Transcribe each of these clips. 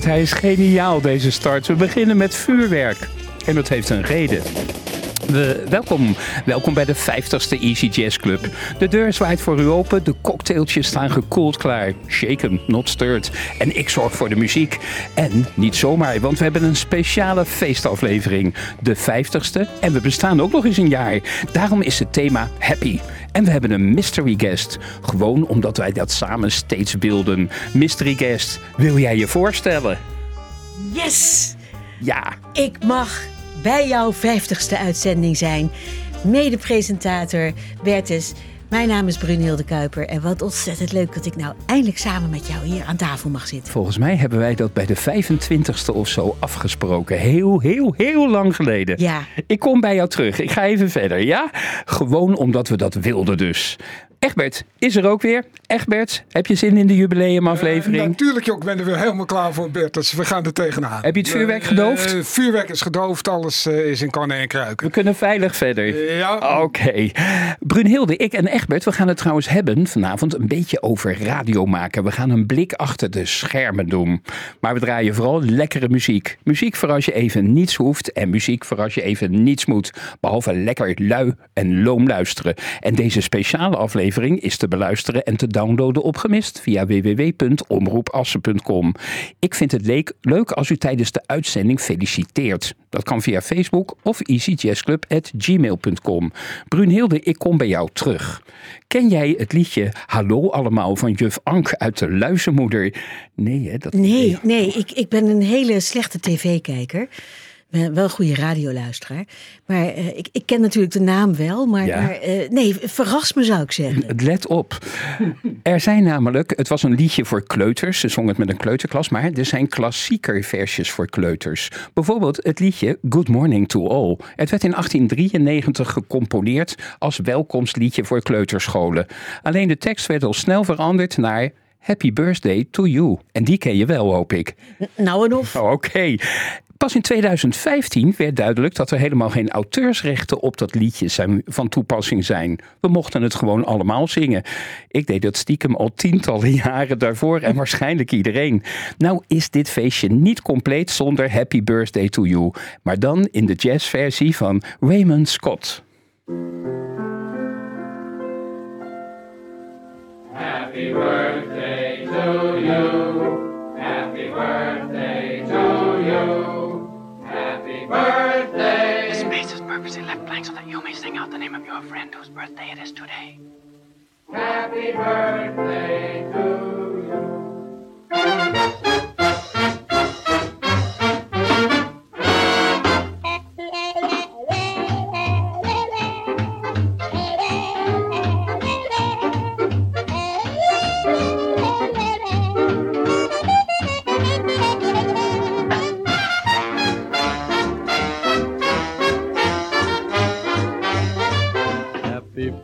Hij is geniaal deze start. We beginnen met vuurwerk. En dat heeft een reden. We, welkom. welkom bij de 50ste Easy Jazz Club. De deur zwaait voor u open, de cocktailtjes staan gekoeld klaar. Shaken, not stirred. En ik zorg voor de muziek. En niet zomaar, want we hebben een speciale feestaflevering. De 50ste en we bestaan ook nog eens een jaar. Daarom is het thema Happy. En we hebben een mystery guest. Gewoon omdat wij dat samen steeds beelden. Mystery guest, wil jij je voorstellen? Yes! Ja. Ik mag bij jouw 50ste uitzending zijn. Mede-presentator Bertus. Mijn naam is Brunhilde Kuiper en wat ontzettend leuk dat ik nou eindelijk samen met jou hier aan tafel mag zitten. Volgens mij hebben wij dat bij de 25ste of zo afgesproken. Heel, heel, heel lang geleden. Ja. Ik kom bij jou terug. Ik ga even verder, ja? Gewoon omdat we dat wilden dus. Egbert is er ook weer. Egbert, heb je zin in de jubileumaflevering? Uh, natuurlijk, joh, ik ben er weer helemaal klaar voor, Bert. Dus we gaan er tegenaan. Heb je het vuurwerk gedoofd? Uh, vuurwerk is gedoofd, alles uh, is in kannen en kruiken. We kunnen veilig verder. Ja. Oké. Okay. Brunhilde, ik en Egbert, we gaan het trouwens hebben vanavond een beetje over radio maken. We gaan een blik achter de schermen doen. Maar we draaien vooral lekkere muziek. Muziek voor als je even niets hoeft en muziek voor als je even niets moet. Behalve lekker lui en loom luisteren. En deze speciale aflevering is te beluisteren en te downloaden op Gemist via www.omroepassen.com. Ik vind het leuk als u tijdens de uitzending feliciteert. Dat kan via Facebook of easyjazzclub.gmail.com. Brunhilde, ik kom bij jou terug. Ken jij het liedje Hallo allemaal van juf Ank uit de Luizenmoeder? Nee, hè? Dat nee, nee ik, ik ben een hele slechte tv-kijker ben wel een goede radioluisteraar. Maar uh, ik, ik ken natuurlijk de naam wel. Maar, Ja. maar uh, nee, verras me zou ik zeggen. Let op. Er zijn namelijk, het was een liedje voor kleuters. Ze zong het met een kleuterklas. Maar er zijn klassieker versjes voor kleuters. Bijvoorbeeld het liedje Good Morning to All. Het werd in 1893 gecomponeerd als welkomstliedje voor kleuterscholen. Alleen de tekst werd al snel veranderd naar... Happy birthday to you. En die ken je wel, hoop ik. Nou en of. Oké. Pas in 2015 werd duidelijk dat er helemaal geen auteursrechten op dat liedje zijn, van toepassing zijn. We mochten het gewoon allemaal zingen. Ik deed dat stiekem al tientallen jaren daarvoor en waarschijnlijk iedereen. Nou is dit feestje niet compleet zonder Happy Birthday to You, maar dan in de jazzversie van Raymond Scott. Happy birthday to you. Happy birthday to you. Happy birthday. This space is purposely left blank so that you may sing out the name of your friend whose birthday it is today. Happy birthday to you.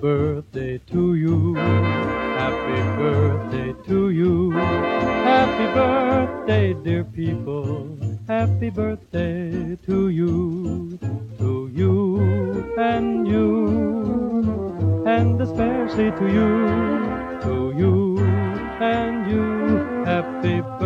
Birthday to you. Happy birthday to you. Happy birthday, dear people. Happy birthday to you. To you and you. And especially to you. To you and you. Happy birthday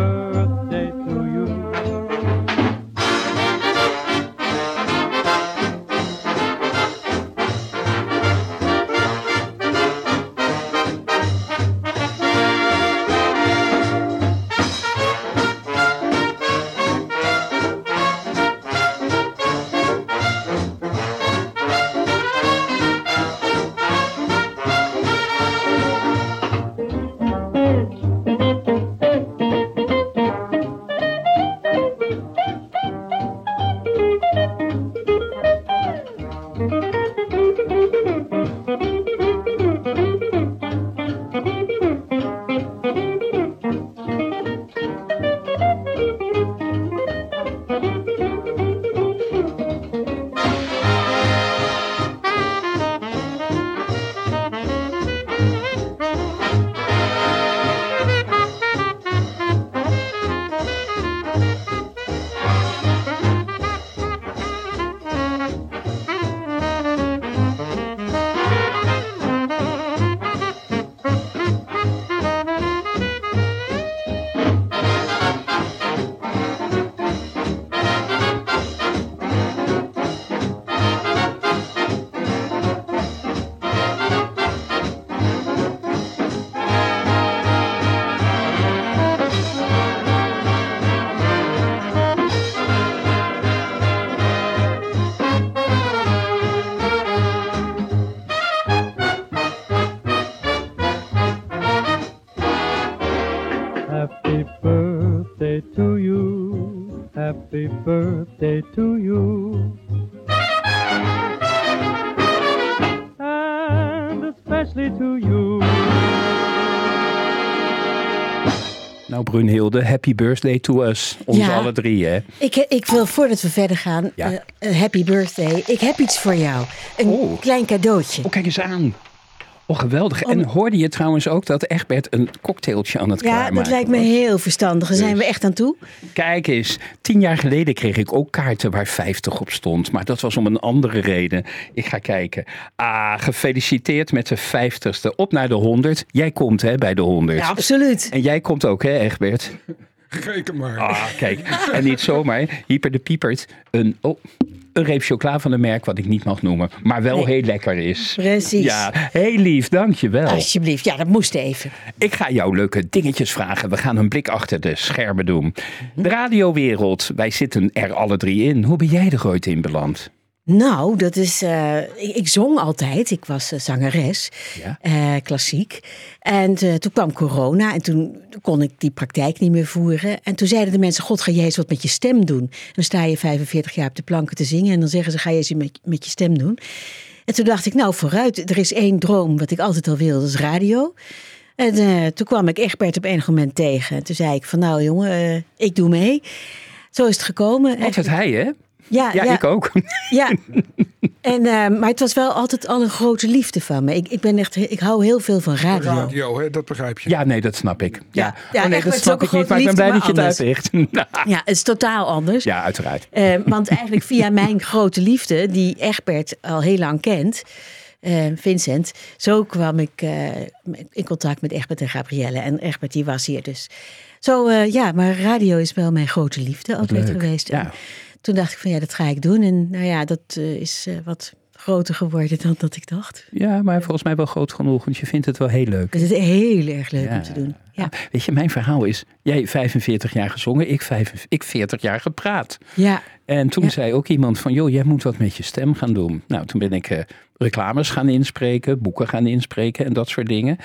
to you. And especially to you. Nou, Brunhilde, happy birthday to us. Ons Ja. alle drie, hè? Ik, ik wil, voordat we verder gaan, Ja. eh, eh, happy birthday. Ik heb iets voor jou. Een Oh. klein cadeautje. Oh, kijk eens aan. Oh, geweldig. En hoorde je trouwens ook dat Egbert een cocktailtje aan het Ja, klaarmaken dat lijkt me was? heel verstandig. Daar zijn Dus. we echt aan toe. Kijk eens, tien jaar geleden kreeg ik ook kaarten waar 50 op stond. Maar dat was om een andere reden. Ik ga kijken. Ah, gefeliciteerd met de 50ste. Op naar de 100. Jij komt hè, bij de 100. Ja, absoluut. En jij komt ook hè, Egbert? Reken maar. Ah, kijk. En niet zomaar. Hyper de Piepert. Een, oh, een reep chocola van een merk wat ik niet mag noemen. Maar wel Nee. heel lekker is. Precies. Ja, heel lief. Dankjewel. Alsjeblieft. Ja, dat moest even. Ik ga jou leuke dingetjes vragen. We gaan een blik achter de schermen doen. De radiowereld, wij zitten er alle drie in. Hoe ben jij er ooit in beland? Nou, dat is. eh, ik, ik zong altijd. Ik was eh, zangeres, Ja. eh, klassiek. En toen kwam corona en toen kon ik die praktijk niet meer voeren. En toen zeiden de mensen: God, ga jij eens wat met je stem doen? En dan sta je 45 jaar op de planken te zingen en dan zeggen ze: Ga je eens met, met je stem doen? En toen dacht ik: Nou, vooruit. Er is één droom wat ik altijd al wilde, dat is radio. En toen kwam ik Egbert op enig moment tegen. En toen zei ik: Van nou, jongen, ik doe mee. Zo is het gekomen. En- Altijd hij, hè? Ja, Ja, ik ook. ja, en, eh, maar het was wel altijd al een grote liefde van me. Ik, ik, ben echt, ik hou heel veel van radio. Radio, hè, dat begrijp je. Ja, nee, dat snap ik. Ja, Ja, ja, oh, nee, echt, dat het is snap ook ik niet, maar ik ben grote blij dat je het liefde, maar uitlegt. Ja, het is totaal anders. ja, uiteraard. Eh, want eigenlijk via mijn grote liefde, die Egbert al heel lang kent, eh, Vincent, zo kwam ik eh, in contact met Egbert en Gabrielle. En Egbert die was hier dus. Zo, eh, ja, maar radio is wel mijn grote liefde altijd geweest. Ja. En toen dacht ik van ja, dat ga ik doen. En nou ja, dat eh, is eh, wat groter geworden dan dat ik dacht. Ja, maar volgens mij wel groot genoeg, want je vindt het wel heel leuk. Het is heel erg leuk Ja. om te doen. Ja, Weet je, mijn verhaal is, jij 45 jaar gezongen, ik, vijf, ik 40 jaar gepraat. ja. En toen Ja. zei ook iemand van, joh, jij moet wat met je stem gaan doen. Nou, toen ben ik eh, reclames gaan inspreken, boeken gaan inspreken en dat soort dingen.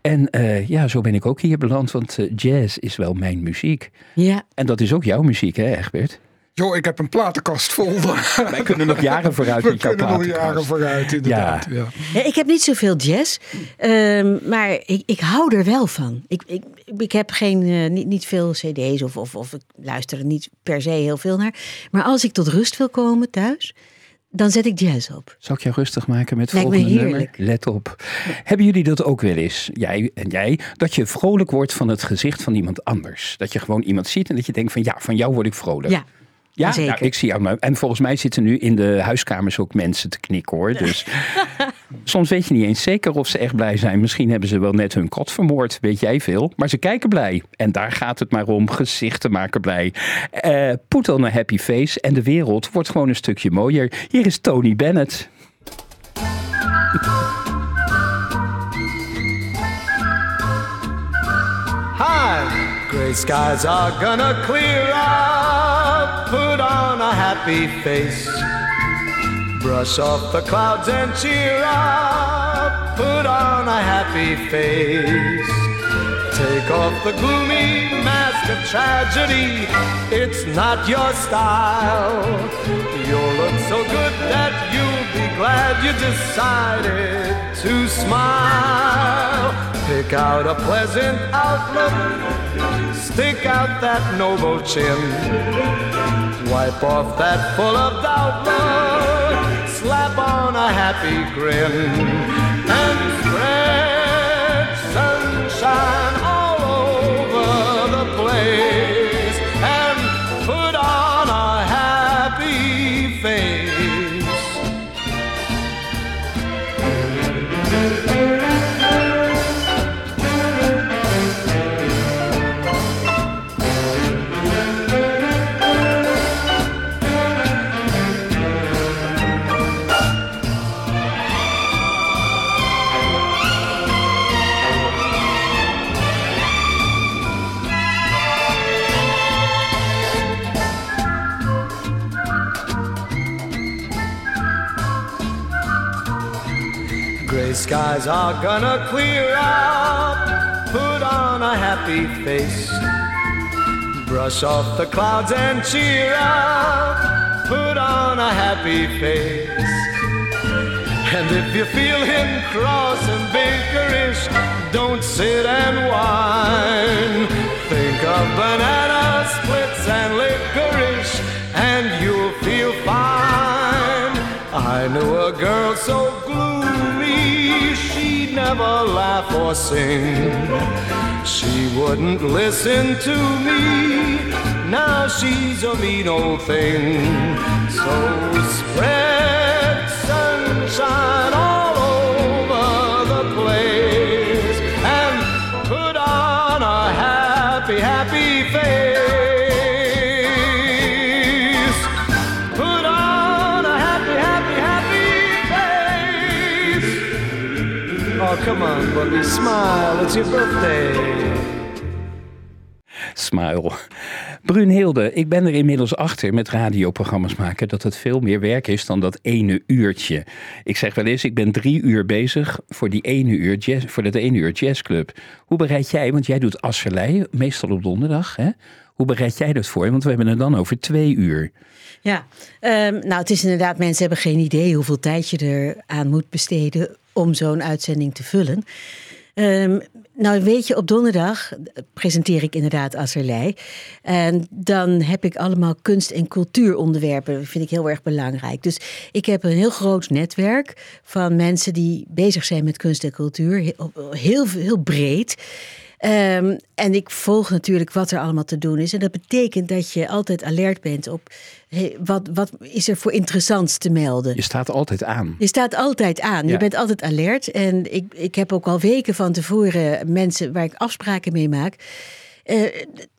En ja, zo ben ik ook hier beland, want jazz is wel mijn muziek. ja. En dat is ook jouw muziek, hè, Egbert? Jo, ik heb een platenkast vol. Wij kunnen nog jaren vooruit We kunnen nog jaren vooruit, inderdaad. Ja. Ja, ik heb niet zoveel jazz, ehm, maar ik, ik hou er wel van. Ik, ik, ik heb geen, eh, niet, niet veel cd's of, of, of ik luister er niet per se heel veel naar. Maar als ik tot rust wil komen thuis, dan zet ik jazz op. Zal ik jou rustig maken met het volgende nummer? Let op. Hebben jullie dat ook wel eens, jij en jij, dat je vrolijk wordt van het gezicht van iemand anders? Dat je gewoon iemand ziet en dat je denkt van ja, van jou word ik vrolijk. Ja, Ja, Zeker. nou, ik zie jou. En volgens mij zitten nu in de huiskamers ook mensen te knikken hoor. Dus soms weet je niet eens zeker of ze echt blij zijn. Misschien hebben ze wel net hun kat vermoord, weet jij veel. Maar ze kijken blij. En daar gaat het maar om. Gezichten maken blij. Eh put on a happy face. En de wereld wordt gewoon een stukje mooier. Hier is Tony Bennett. Hi, gray skies are gonna clear up. Happy face. Brush off the clouds and cheer up. Put on a happy face. Take off the gloomy mask of tragedy. It's not your style. You'll look so good that you'll be glad you decided to smile. Pick out a pleasant outlook. Stick out that noble chin. Wipe off that full of doubt look. Slap on a happy grin. Skies are gonna clear up. Put on a happy face. Brush off the clouds and cheer up. Put on a happy face. And if you're feeling cross and vigorous, don't sit and whine. Think of banana splits and licorice, and you'll feel fine. I knew a girl so gloomy, she'd never laugh or sing. She wouldn't listen to me. Now she's a mean old thing. So spread sunshine Boogie, smile. It's your birthday. Smile. Brunhilde, ik ben er inmiddels achter met radioprogramma's maken dat het veel meer werk is dan dat ene uurtje. Ik zeg wel eens, ik ben drie uur bezig voor, die ene uur jazz, voor dat ene uur jazzclub. Hoe bereid jij, want jij doet Asserlei, meestal op donderdag, hè? Hoe bereid jij dat voor? Want we hebben het dan over twee uur. Ja, ehm, nou het is inderdaad, mensen hebben geen idee hoeveel tijd je er aan moet besteden om zo'n uitzending te vullen. Ehm, nou weet je, op donderdag presenteer ik inderdaad Asserlei. En dan heb ik allemaal kunst- en cultuuronderwerpen. Dat vind ik heel erg belangrijk. Dus ik heb een heel groot netwerk van mensen die bezig zijn met kunst en cultuur. Heel, heel, heel breed. Ehm, en ik volg natuurlijk wat er allemaal te doen is. En dat betekent dat je altijd alert bent op hey, wat, wat is er voor interessants te melden. Je staat altijd aan. Je staat altijd aan. Ja. Je bent altijd alert. En ik, ik heb ook al weken van tevoren mensen waar ik afspraken mee maak. Eh,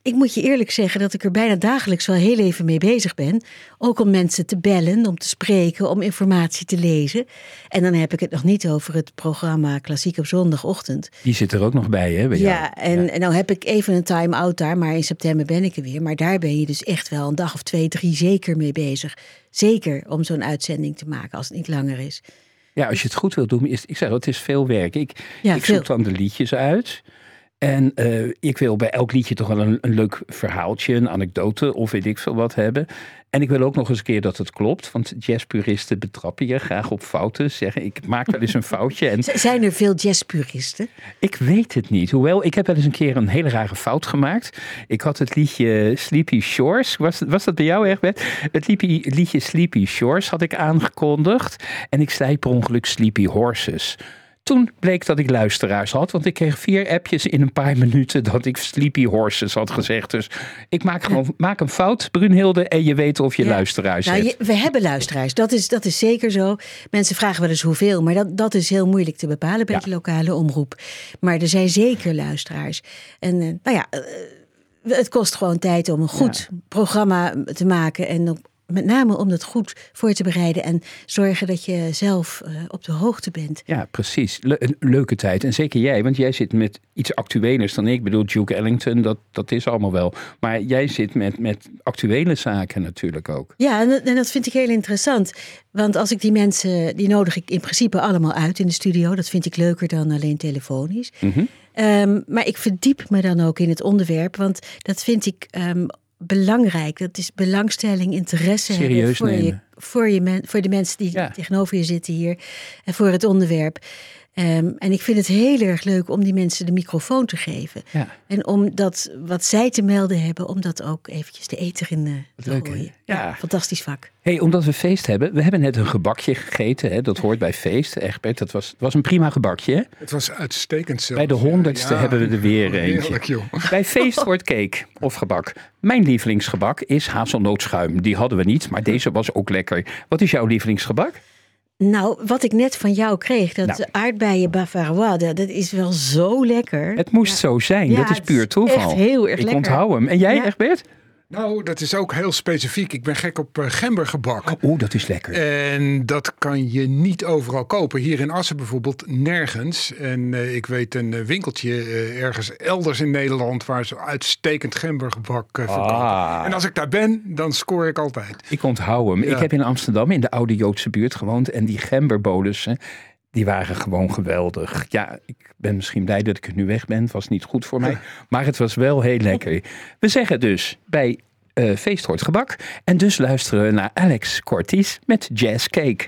ik moet je eerlijk zeggen dat ik er bijna dagelijks wel heel even mee bezig ben. Ook om mensen te bellen, om te spreken, om informatie te lezen. En dan heb ik het nog niet over het programma Klassiek op zondagochtend. Die zit er ook nog bij, hè? Bij jou. Ja, en, en nou heb ik even een time-out daar, maar in september ben ik er weer. Maar daar ben je dus echt wel een dag of twee, drie zeker mee bezig. Zeker om zo'n uitzending te maken als het niet langer is. Ja, als je het goed wilt doen, is ik zeg, het is veel werk. Ik, Ja, ik veel. zoek dan de liedjes uit. En eh, ik wil bij elk liedje toch wel een, een leuk verhaaltje, een anekdote of weet ik veel wat hebben. En ik wil ook nog eens een keer dat het klopt. Want jazzpuristen betrappen je graag op fouten. Zeggen, ik maak wel eens een foutje. En Zijn er veel jazzpuristen? ik weet het niet. Hoewel, ik heb wel eens een keer een hele rare fout gemaakt. Ik had het liedje Sleepy Shores. Was, was dat bij jou, Egbert? Het liedje, liedje Sleepy Shores had ik aangekondigd. En ik zei per ongeluk Sleepy Horses. Toen bleek dat ik luisteraars had, want ik kreeg vier appjes in een paar minuten dat ik Sleepy Horses had gezegd. Dus ik maak gewoon maak een fout, Brunhilde, en je weet of je Ja. luisteraars Nou, hebt. je- we hebben luisteraars, dat is, dat is zeker zo. Mensen vragen wel eens hoeveel, maar dat, dat is heel moeilijk te bepalen bij Ja. de lokale omroep. Maar er zijn zeker luisteraars. En eh, nou ja, eh, het kost gewoon tijd om een goed programma te maken. En met name om dat goed voor te bereiden. En zorgen dat je zelf eh, op de hoogte bent. Ja, precies. Le- een leuke tijd. En zeker jij, want jij zit met iets actuelers dan ik. Ik bedoel, Duke Ellington, dat, dat is allemaal wel. Maar jij zit met, met actuele zaken natuurlijk ook. Ja, en, dat- en dat vind ik heel interessant. Want als ik die mensen, die nodig ik in principe allemaal uit in de studio. Dat vind ik leuker dan alleen telefonisch. Ehm, maar ik verdiep me dan ook in het onderwerp, want dat vind ik ehm, belangrijk. Dat is belangstelling, interesse hebben voor, je, voor, je men, voor de mensen die Ja. tegenover je zitten hier en voor het onderwerp. Ehm, en ik vind het heel erg leuk om die mensen de microfoon te geven. Ja. En om dat wat zij te melden hebben, om dat ook eventjes de eter in eh, te leuk, gooien. Ja. fantastisch vak. hey, omdat we feest hebben. We hebben net een gebakje gegeten. Hè? Dat hoort bij feest. Egbert, dat was, het was een prima gebakje. hè? Het was uitstekend zelfs. Bij de honderdste Ja, hebben we er weer eentje. Heerlijk, joh. Bij feest hoort cake of gebak. Mijn lievelingsgebak is hazelnootschuim. Die hadden we niet, maar deze was ook lekker. Wat is jouw lievelingsgebak? Nou, wat ik net van jou kreeg, dat Nou. aardbeien bavarois, dat is wel zo lekker. Het moest zo zijn. Ja, dat is puur toeval. echt heel erg Ik lekker. onthoud hem. En jij, Ja. Egbert? Nou, dat is ook heel specifiek. Ik ben gek op uh, gembergebak. Oeh, dat is lekker. En dat kan je niet overal kopen. Hier in Assen bijvoorbeeld nergens. En eh, ik weet een eh, winkeltje eh, ergens elders in Nederland waar ze uitstekend gembergebak eh, verkopen. Ah. En als ik daar ben, dan scoor ik altijd. Ik onthoud hem. Ja. Ik heb in Amsterdam in de oude Joodse buurt gewoond. En die gemberbolussen, die waren gewoon geweldig. Ja, ik ben misschien blij dat ik er nu weg ben. Het was niet goed voor mij. Maar het was wel heel lekker. We zeggen dus bij eh Feest hoort gebak. En dus luisteren we naar Alex Cortis met Jazz Cake.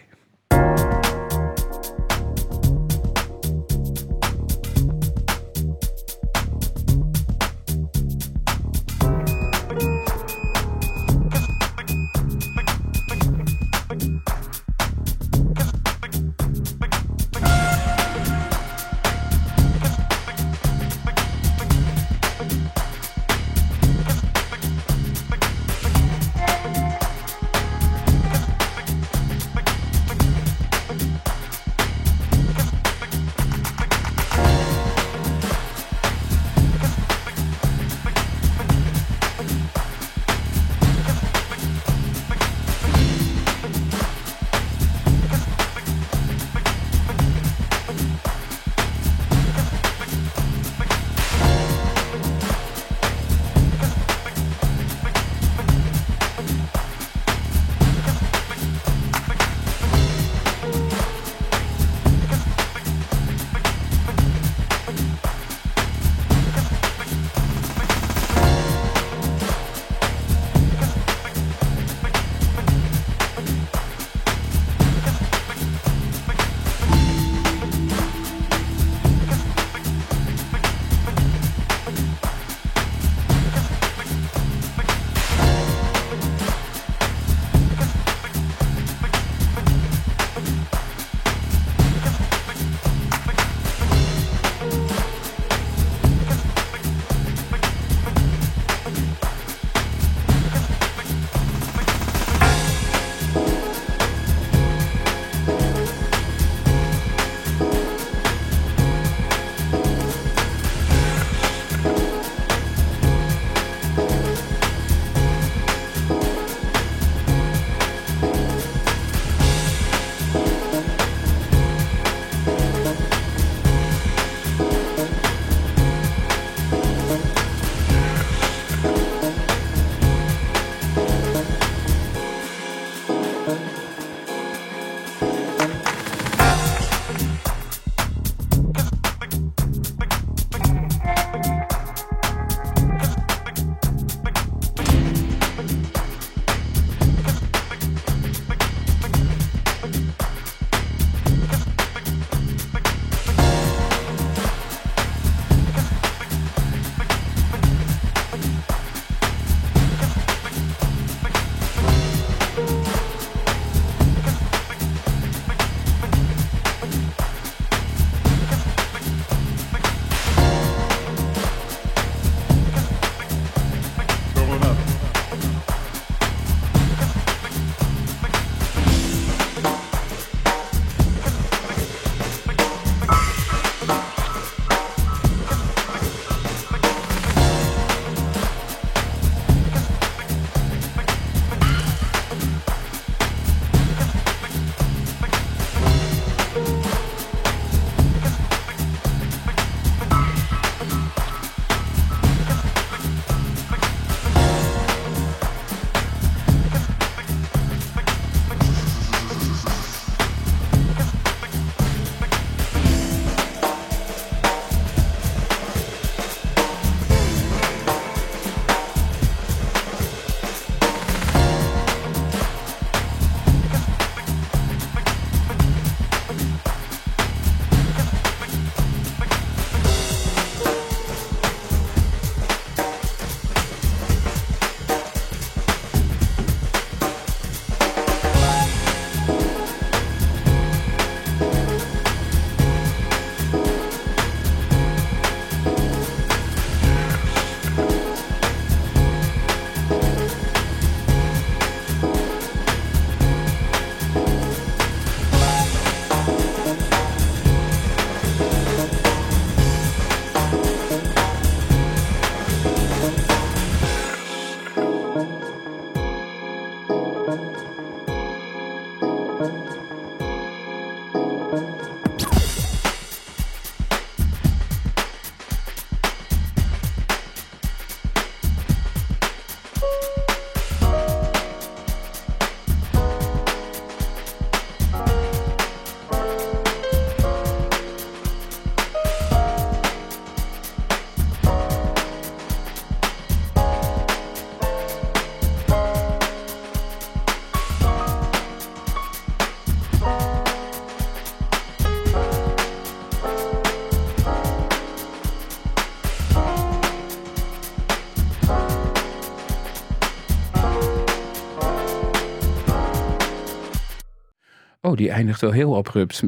Oh, die eindigt wel heel abrupt.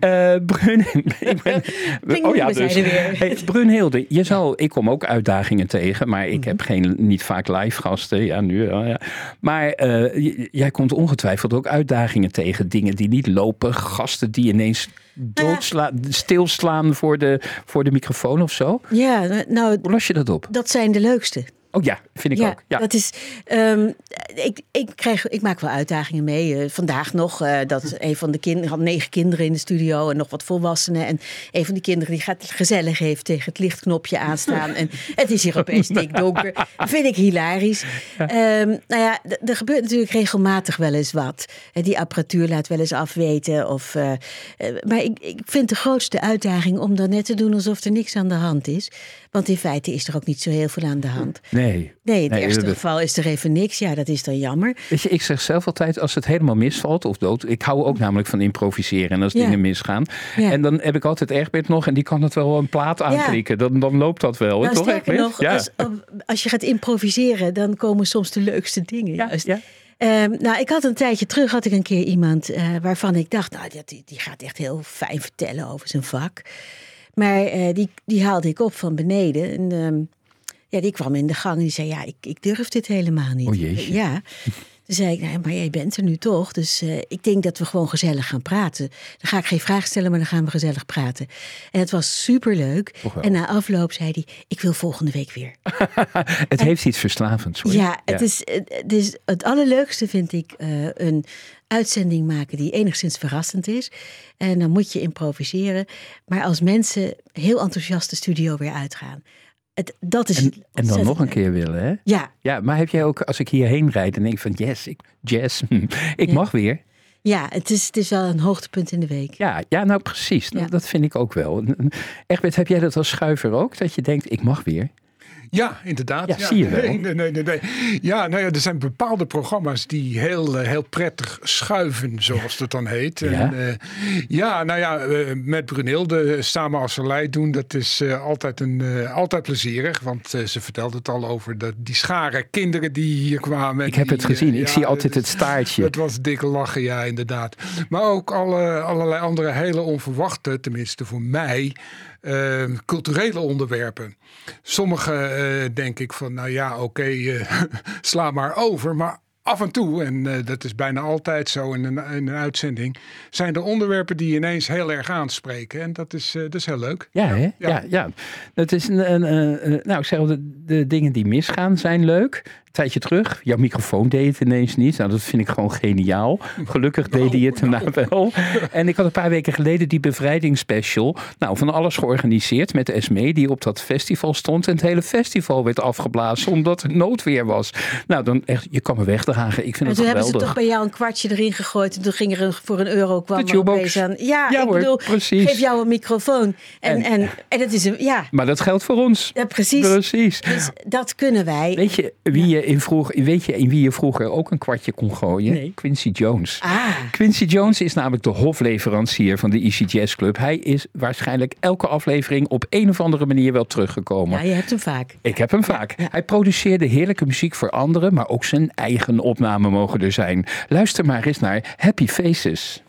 Eh Brun, ik ben, Ping, we zijn er weer. Hey, Brunhilde, je zal, ik kom ook uitdagingen tegen, maar Mhm. ik heb geen, niet vaak live gasten. Ja, nu ja. Maar eh, jij komt ongetwijfeld ook uitdagingen tegen. Dingen die niet lopen, gasten die ineens doodslaan, stilslaan voor de, voor de microfoon of zo. Ja, nou, Hoe los je dat op? dat zijn de leukste. Oh ja, vind ik ook. Ja. dat is. ehm, ik, ik, krijg, ik maak wel uitdagingen mee. Eh, vandaag nog eh, dat een van de kinderen had negen kinderen in de studio en nog wat volwassenen. En een van die kinderen die gaat gezellig heeft tegen het lichtknopje aanstaan. en het is hier opeens stikdonker. Dat vind ik hilarisch. Ehm, nou ja, er gebeurt natuurlijk regelmatig wel eens wat. Eh, Die apparatuur laat wel eens afweten. Of, maar ik, ik vind de grootste uitdaging om dan net te doen alsof er niks aan de hand is. Want in feite is er ook niet zo heel veel aan de hand. Nee. Nee, in het Nee, dat- geval is er even niks. Ja, dat is dan jammer. Weet je, ik zeg zelf altijd, als het helemaal misvalt of dood. Ik hou ook namelijk van improviseren en als Ja. dingen misgaan. Ja. En dan heb ik altijd Egbert nog en die kan het wel een plaat aanklikken. Dan, dan loopt dat wel. Nou, toch, nog, Ja. als, als je gaat improviseren, dan komen soms de leukste dingen. Ja, juist. ja. Ehm, nou, ik had een tijdje terug had ik een keer iemand eh, waarvan ik dacht, nou, die, die gaat echt heel fijn vertellen over zijn vak. Maar eh, die, die haalde ik op van beneden. En, ehm, ja, die kwam in de gang en die zei, ja, ik, ik durf dit helemaal niet. Oh, jeetje. Ja. Toen zei ik, nou, maar jij bent er nu toch, dus eh, ik denk dat we gewoon gezellig gaan praten. Dan ga ik geen vraag stellen, maar dan gaan we gezellig praten. En het was superleuk. En na afloop zei hij, ik wil volgende week weer. Het heeft iets verslavends. Hoor. Ja, het, Is, het, is, het allerleukste vind ik eh, een uitzending maken die enigszins verrassend is. En dan moet je improviseren. Maar als mensen heel enthousiast de studio weer uitgaan. Het, dat is En, en dan nog een keer willen, hè? Ja, Ja, maar heb jij ook, als ik hierheen rijd en denk van yes, ik, jazz, ik Ja. mag weer. ja het, is, het is wel een hoogtepunt in de week. Ja, ja nou precies. Dat- vind ik ook wel. Egbert, heb jij dat als schuiver ook? Dat je denkt, ik mag weer? Ja, inderdaad. Ja, zie je wel. Nee, nee, nee. Ja, nou ja, er zijn bepaalde programma's die heel, eh, heel prettig schuiven, zoals dat dan heet. Ja? En, eh, ja nou ja, eh, met Brunilde samen als doen, dat is altijd, een, altijd plezierig. Want ze vertelde het al over de, die schare kinderen die hier kwamen. en Ik heb die, het gezien. Ik zie altijd het staartje. Het was dikke lachen, ja, inderdaad. Maar ook alle, allerlei andere hele onverwachte, tenminste voor mij, eh, culturele onderwerpen. Sommige eh, denk ik van, nou ja, oké, eh, sla maar over. Maar af en toe, en dat is bijna altijd zo in een, in een uitzending, zijn er onderwerpen die ineens heel erg aanspreken. En dat is, dat is heel leuk. Ja, hè? Ja. Ja. Ja, Dat is een, een, nou, ik zeg de, de dingen die misgaan zijn leuk. Tijdje terug, jouw microfoon deed het ineens niet. Nou, dat vind ik gewoon geniaal. Gelukkig deed hij het daarna wel. En ik had een paar weken geleden die bevrijdingsspecial. Nou, van alles georganiseerd met Esme, die op dat festival stond. En het hele festival werd afgeblazen omdat er noodweer was. Nou, dan echt, je kan me wegdragen. Ik vind En het toen hebben ze geweldig. toch bij jou een kwartje erin gegooid. En toen ging er een, voor een euro kwam De er aan. Ja, Ja ik hoor, bedoel, precies. geef jou een microfoon. En, En- en, en, het is een, ja, Maar dat geldt voor ons. ja, precies. Precies. Dus dat kunnen wij. Weet je, wie je in vroeg, weet je in wie je vroeger ook een kwartje kon gooien? Nee. Quincy Jones. Ah, Quincy Jones is namelijk de hofleverancier van de Jazz Club. Hij is waarschijnlijk elke aflevering op een of andere manier wel teruggekomen. ja, je hebt hem vaak. Ik heb hem vaak. Hij produceerde heerlijke muziek voor anderen, maar ook zijn eigen opnamen mogen er zijn. Luister maar eens naar Happy Faces.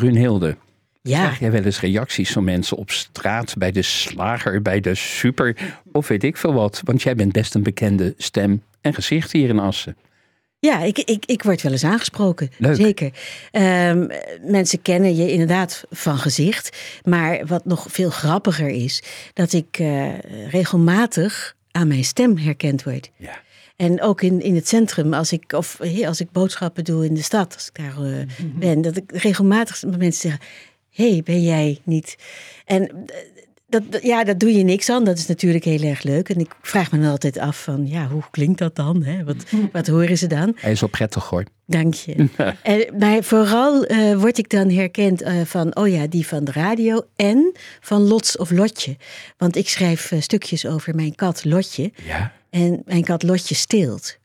Brunhilde, Ja, krijg jij wel eens reacties van mensen op straat, bij de slager, bij de super of weet ik veel wat? Want jij bent best een bekende stem en gezicht hier in Assen. ja ik, ik, ik word wel eens aangesproken. Leuk. Zeker. Ehm, mensen kennen je inderdaad van gezicht. Maar wat nog veel grappiger is, dat ik eh, regelmatig aan mijn stem herkend word. Ja. En ook in, in het centrum, als ik, of eh, als ik boodschappen doe in de stad, als ik daar eh, ben, dat ik regelmatig mensen zeggen: hey, ben jij niet? En eh, dat, dat- ja, dat doe je niks aan. Dat is natuurlijk heel erg leuk. En ik vraag me dan altijd af van, ja, hoe klinkt dat dan? Hè? Wat, wat horen ze dan? Hij is wel prettig hoor. Dank je. en, maar vooral eh, word ik dan herkend eh, van, oh ja, die van de radio en van Lots of Lotje. Want ik schrijf eh, stukjes over mijn kat Lotje. Ja. En mijn kat Lotje steelt.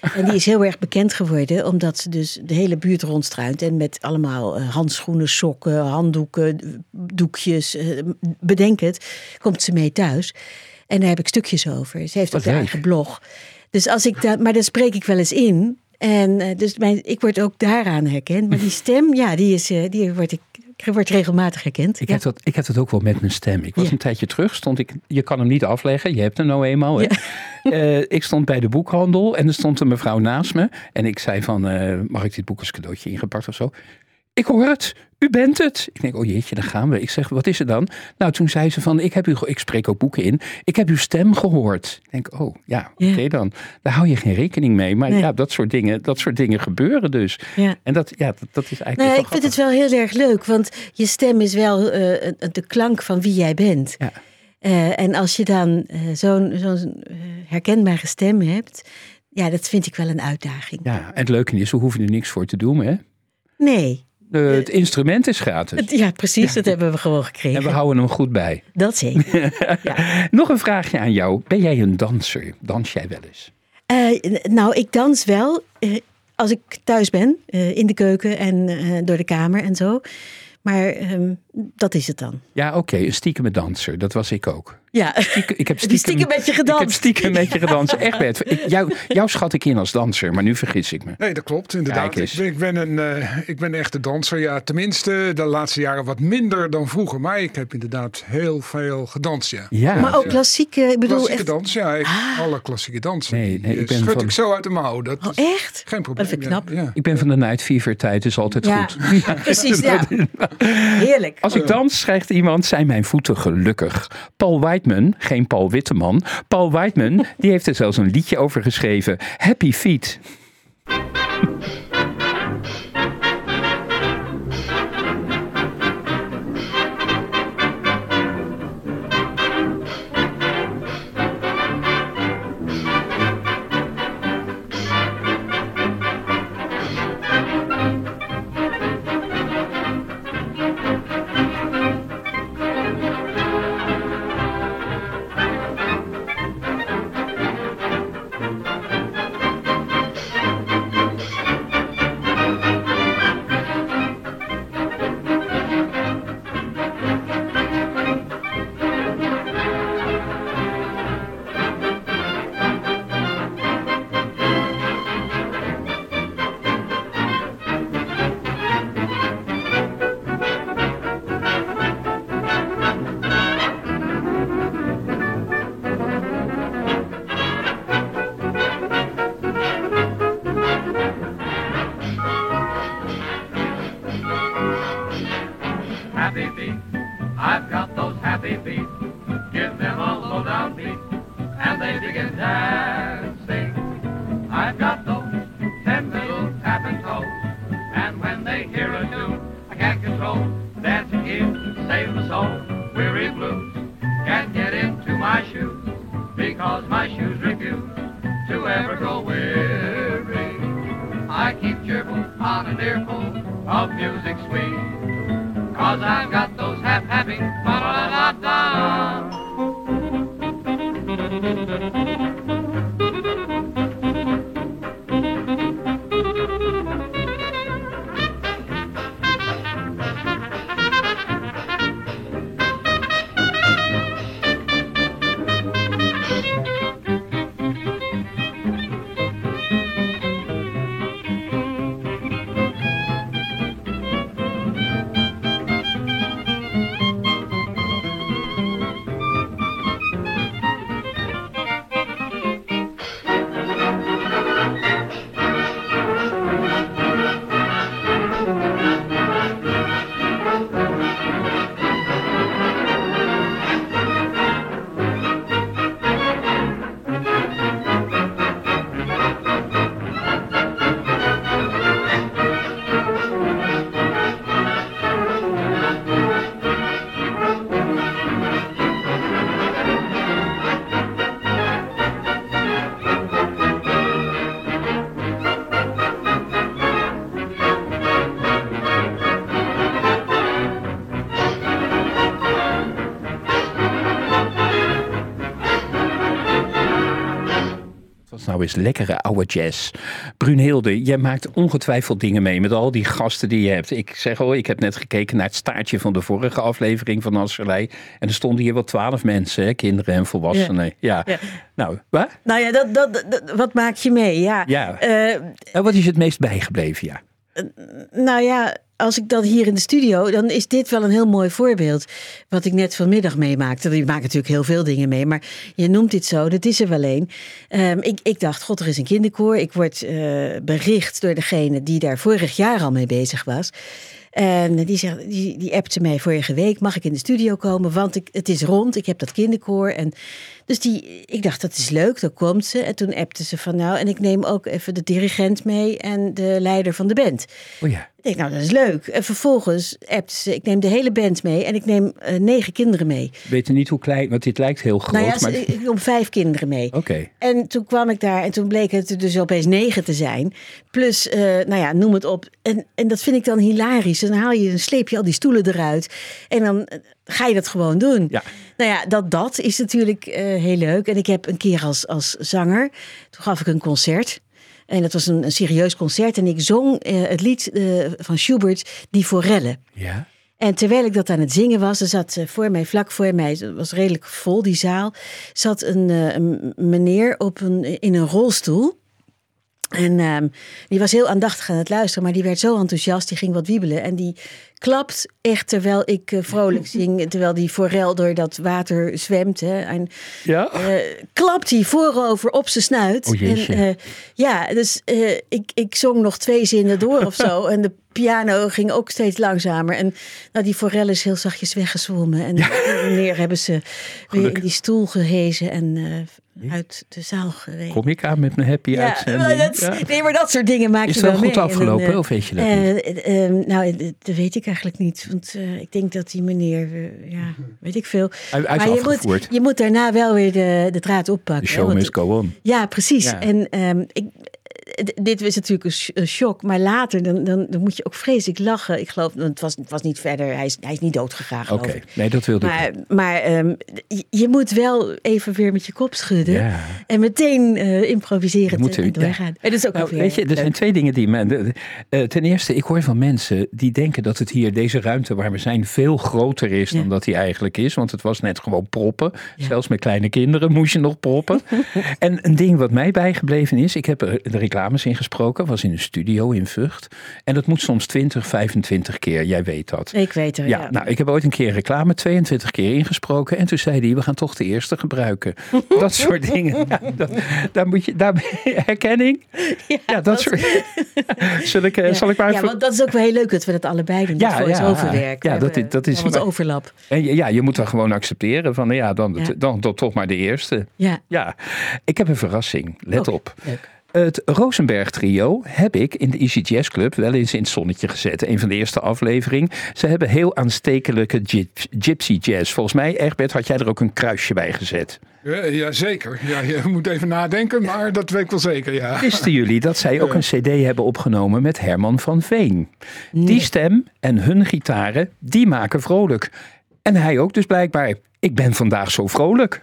En die is heel erg bekend geworden, omdat ze dus de hele buurt rondstruint. En met allemaal eh, handschoenen, sokken, handdoeken, doekjes, eh, bedenk het, komt ze mee thuis. En daar heb ik stukjes over. Ze heeft ook leuk. eigen blog. Dus als ik dat, maar daar spreek ik wel eens in. En eh, dus mijn, ik word ook daaraan herkend. Maar die stem, ja, die, is, die wordt, ik, wordt regelmatig herkend. Ik, ja. heb dat, ik heb dat ook wel met mijn stem. Ik was Ja. een tijdje terug, stond ik, je kan hem niet afleggen, je hebt hem nou eenmaal. Ik stond bij de boekhandel en er stond een mevrouw naast me. En ik zei van, eh, mag ik dit boek als cadeautje ingepakt of zo? Ik hoor het, u bent het. Ik denk, oh jeetje, daar gaan we. Ik zeg, wat is er dan? Nou, toen zei ze van, ik, heb u, ik spreek ook boeken in. Ik heb uw stem gehoord. Ik denk, oh ja, Ja. oké dan. Daar hou je geen rekening mee. Maar Nee. ja, dat soort, dingen, dat soort dingen gebeuren dus. Ja. En dat, ja, dat, dat is eigenlijk Nou, ik vind het wel heel erg leuk, want je stem is wel eh, de klank van wie jij bent. Ja. Eh, en als je dan eh, zo'n zo'n herkenbare stem hebt, ja, dat vind ik wel een uitdaging. Ja, en het leuke is, we hoeven er niks voor te doen. Hè? Nee, De- het instrument is gratis. ja, precies, dat hebben we gewoon gekregen. En we houden hem goed bij. Dat zeker. Nog een vraagje aan jou. Ben jij een danser? Dans jij wel eens? Eh, nou, ik dans wel eh, als ik thuis ben, eh, in de keuken en eh, door de kamer en zo. Maar ehm, dat is het dan. Ja, oké. een stiekeme danser. Dat was ik ook. Ja, Stiekem- ik heb stiekem, stiekem met je gedanst? Ik heb stiekem met je gedanst. Echt, Bert. Ik, jou, jou schat ik in als danser, maar nu vergis ik me. Nee, dat klopt inderdaad. Ik ben, ik, ben een, eh, ik ben een echte danser. Ja, tenminste de laatste jaren wat minder dan vroeger. Maar ik heb inderdaad heel veel gedanst, ja. Ja. maar ook klassieke, ik bedoel Klassieke echt. Ah. dans, ja. Ik, Alle klassieke dansen. Nee, ik eh, ben schud van- ik zo uit de mouw. Dat Oh, is echt? geen probleem. Dat vind ik knap. Ja. Ik ben van de night fever tijd, is altijd Ja, goed. precies. Ja. Heerlijk. Als ik dans, schrijft iemand, zijn mijn voeten gelukkig. Paul Geen Paul Witteman. Paul Whiteman, die heeft er zelfs een liedje over geschreven. Happy Feet. Dancing. I've got those ten little tapping toes, and when they hear a tune, I can't control. Dancing here, save my soul. Weary blues can't get into my shoes because my shoes refuse to ever go weary. I keep cheerful on an earful of music sweet. Cause I've got those half nou eens lekkere oude jazz. Brunhilde, jij maakt ongetwijfeld dingen mee met al die gasten die je hebt. Ik zeg al, ik heb net gekeken naar het staartje van de vorige aflevering van Nasserlei. En er stonden hier wel twaalf mensen, hè, kinderen en volwassenen. Ja. Ja. Nou, waar? Nou ja, dat, dat, dat- wat maak je mee? Ja. Ja. Eh, Nou, wat is het meest bijgebleven? Ja. Nou ja, als ik dat hier in de studio, dan is dit wel een heel mooi voorbeeld. Wat ik net vanmiddag meemaakte. Je maakt natuurlijk heel veel dingen mee, maar je noemt dit zo, dat is er wel een. Ehm, ik, ik dacht, god, er is een kinderkoor. Ik word eh, bericht door degene die daar vorig jaar al mee bezig was. En die, zegt, die, die appte mij vorige week, mag ik in de studio komen? Want ik, het is rond, ik heb dat kinderkoor. En dus die, ik dacht, dat is leuk, dan komt ze. En toen appte ze van, nou, en ik neem ook even de dirigent mee en de leider van de band. Oh ja. Ik denk, nou, dat is leuk. En vervolgens appte ze, ik neem de hele band mee en ik neem eh, negen kinderen mee. Weet je niet hoe klein, want dit lijkt heel groot. nou ja, maar... ik nam vijf kinderen mee. Oké. En toen kwam ik daar en toen bleek het er dus opeens negen te zijn. Plus, eh, nou ja, noem het op. En, en dat vind ik dan hilarisch. Dan haal je, dan sleep je al die stoelen eruit. En dan eh, ga je dat gewoon doen. Ja. Nou ja, dat, dat is natuurlijk eh, heel leuk. En ik heb een keer als, als zanger, toen gaf ik een concert. En dat was een, een serieus concert. En ik zong eh, het lied eh, van Schubert, Die Forelle. Ja. En terwijl ik dat aan het zingen was, er zat voor mij, vlak voor mij, het was redelijk vol die zaal, zat een, een meneer op een, in een rolstoel. En ehm, die was heel aandachtig aan het luisteren, maar die werd zo enthousiast, die ging wat wiebelen. En die klapt echt terwijl ik eh, vrolijk zing, terwijl die forel door dat water zwemt. Hè, en, Ja? eh, klapt hij voorover op zijn snuit. En, eh, ja, dus ik, ik zong nog twee zinnen door of zo. En de piano ging ook steeds langzamer. En nou, die forel is heel zachtjes weggezwommen. En meneer hebben ze weer in die stoel gehezen en eh, uit de zaal gereden. Kom ik aan met mijn happy Ja, uitzending? maar dat, Ja. nee, maar dat soort dingen maak Is je wel wel goed mee. En dan, afgelopen, of weet je dat niet? nou, dat weet ik eigenlijk niet. Want eh, ik denk dat die meneer, eh, ja, weet ik veel. Hij, hij is maar je moet, je moet daarna wel weer de, de draad oppakken. The hè, show want- must go on. ja, precies. Ja. En ehm, ik, dit was natuurlijk een, sh- een shock, maar later dan, dan, dan moet je ook vreselijk lachen. Ik geloof, het was, het was niet verder, hij is, hij is niet doodgegaan. Oké, geloof ik. nee, dat wilde ik. Maar, maar ehm, je- moet wel even weer met je kop schudden. Ja. En meteen eh, improviseren moet en doorgaan. En dat is ook Nou, weer weet je, er leuk. zijn twee dingen die me. de- eh, ten eerste, ik hoor van mensen die denken dat het hier, deze ruimte waar we zijn, veel groter is Ja. dan dat die eigenlijk is. Want het was net gewoon proppen. Zelfs met kleine kinderen moest je nog proppen. en een ding wat mij bijgebleven is, ik heb er de ingesproken, was in een studio in Vught. En dat moet soms 20, 25 keer. Jij weet dat. Ik weet er, ja. Ja, nou, ik heb ooit een keer reclame 22 keer ingesproken. En toen zei hij, we gaan toch de eerste gebruiken. dat soort dingen. Ja, dat, daar moet je, daar, herkenning? Ja, dat, soort. Zal ik, eh, Ja. zal ik maar ja, even... want dat is ook wel heel leuk dat we dat allebei doen. Dat Ja, voor ja. overwerk. Ja, dat is- dat is- wat overlap. En ja, je moet dan gewoon accepteren van, ja, dan, Ja. dan, dan toch maar de eerste. Ja. Ja, ik heb een verrassing. Let Oké, op. leuk. Het Rosenberg trio heb ik in de Easy Jazz Club wel eens in het zonnetje gezet. Een van de eerste aflevering. Ze hebben heel aanstekelijke gyp- gypsy jazz. Volgens mij, Egbert, had jij er ook een kruisje bij gezet. Ja, ja, zeker. Ja, je moet even nadenken, maar dat weet ik wel zeker, ja. Wisten jullie dat zij ook een cd hebben opgenomen met Herman van Veen? Die stem en hun gitaren, die maken vrolijk. En hij ook dus blijkbaar. Ik ben vandaag zo vrolijk.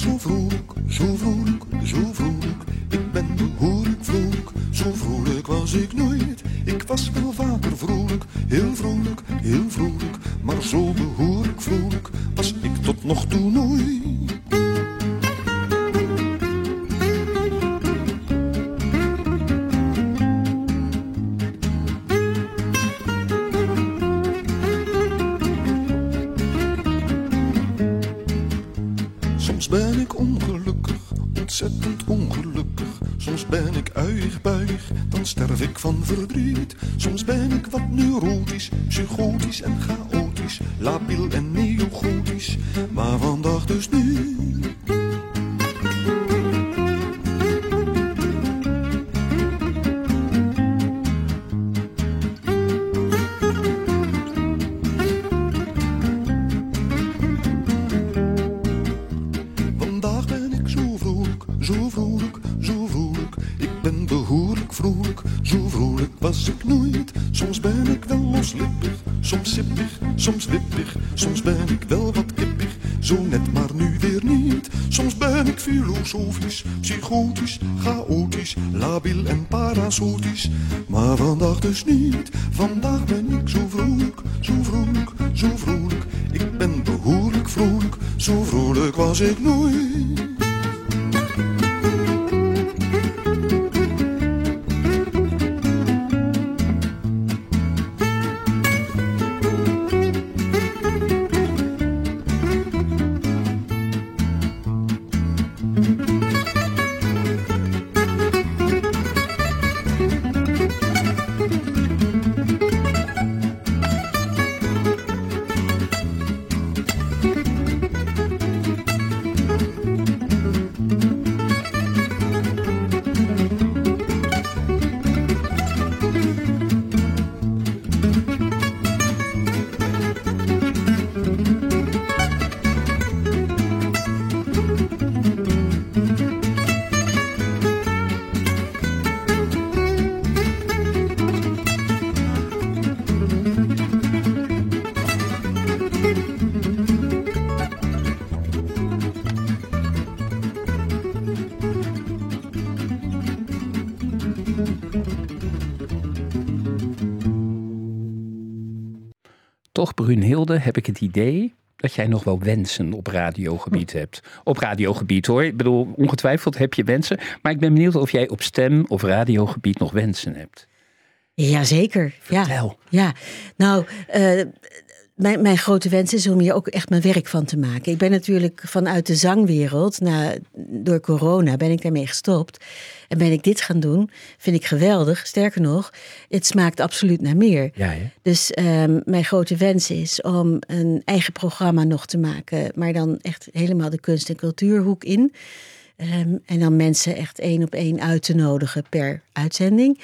Zo vrolijk, zo vrolijk, zo vrolijk. Ik ben behoorlijk vrolijk, zo vrolijk was ik nooit. Ik was wel vaker vrolijk, heel vrolijk, heel vrolijk. Maar zo behoorlijk vrolijk was ik tot nog toe nooit. Ontzettend ongelukkig. Soms ben ik uig buig, dan sterf ik van verdriet. Soms ben ik wat neurotisch, psychotisch en chaotisch. Labiel en neogotisch, maar vandaag dus nu. Filosofisch, psychotisch, chaotisch, labiel en parasotisch, maar vandaag dus niet. Vandaag ben ik zo vrolijk, zo vrolijk, zo vrolijk. Ik ben behoorlijk vrolijk, zo vrolijk was ik nooit. Het idee dat jij nog wel wensen op radiogebied hebt. Op radiogebied hoor. Ik bedoel, ongetwijfeld heb je wensen. Maar ik ben benieuwd of jij op stem of radiogebied nog wensen hebt. Jazeker. Ja. Vertel. Ja, nou, eh, mijn, mijn grote wens is om hier ook echt mijn werk van te maken. Ik ben natuurlijk vanuit de zangwereld, na, door corona ben ik daarmee gestopt. En ben ik dit gaan doen, vind ik geweldig. Sterker nog, het smaakt absoluut naar meer. Ja? Dus ehm, mijn grote wens is om een eigen programma nog te maken, maar dan echt helemaal de kunst- en cultuurhoek in. Ehm, en dan mensen echt één op één uit te nodigen per uitzending.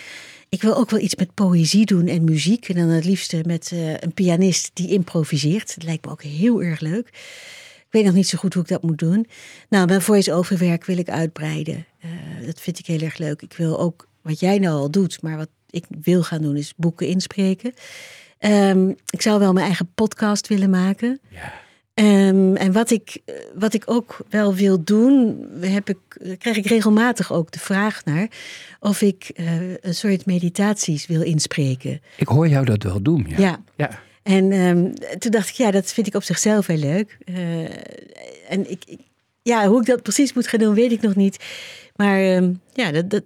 Ik wil ook wel iets met poëzie doen en muziek. En dan het liefste met eh, een pianist die improviseert. Dat lijkt me ook heel erg leuk. Ik weet nog niet zo goed hoe ik dat moet doen. Nou, mijn voice-over wil ik uitbreiden. Eh, dat vind ik heel erg leuk. Ik wil ook, wat jij nou al doet, maar wat ik wil gaan doen, is boeken inspreken. Ehm, ik zou wel mijn eigen podcast willen maken. Ja. Ehm, en wat ik, wat ik ook wel wil doen, heb ik, krijg ik regelmatig ook de vraag naar of ik eh, een soort meditaties wil inspreken. Ik hoor jou dat wel doen. Ja. Ja. ja. En ehm, toen dacht ik, ja, dat vind ik op zichzelf heel leuk. Eh, en ik, ik- ja, hoe ik dat precies moet gaan doen, weet ik nog niet. Maar ehm, ja, dat,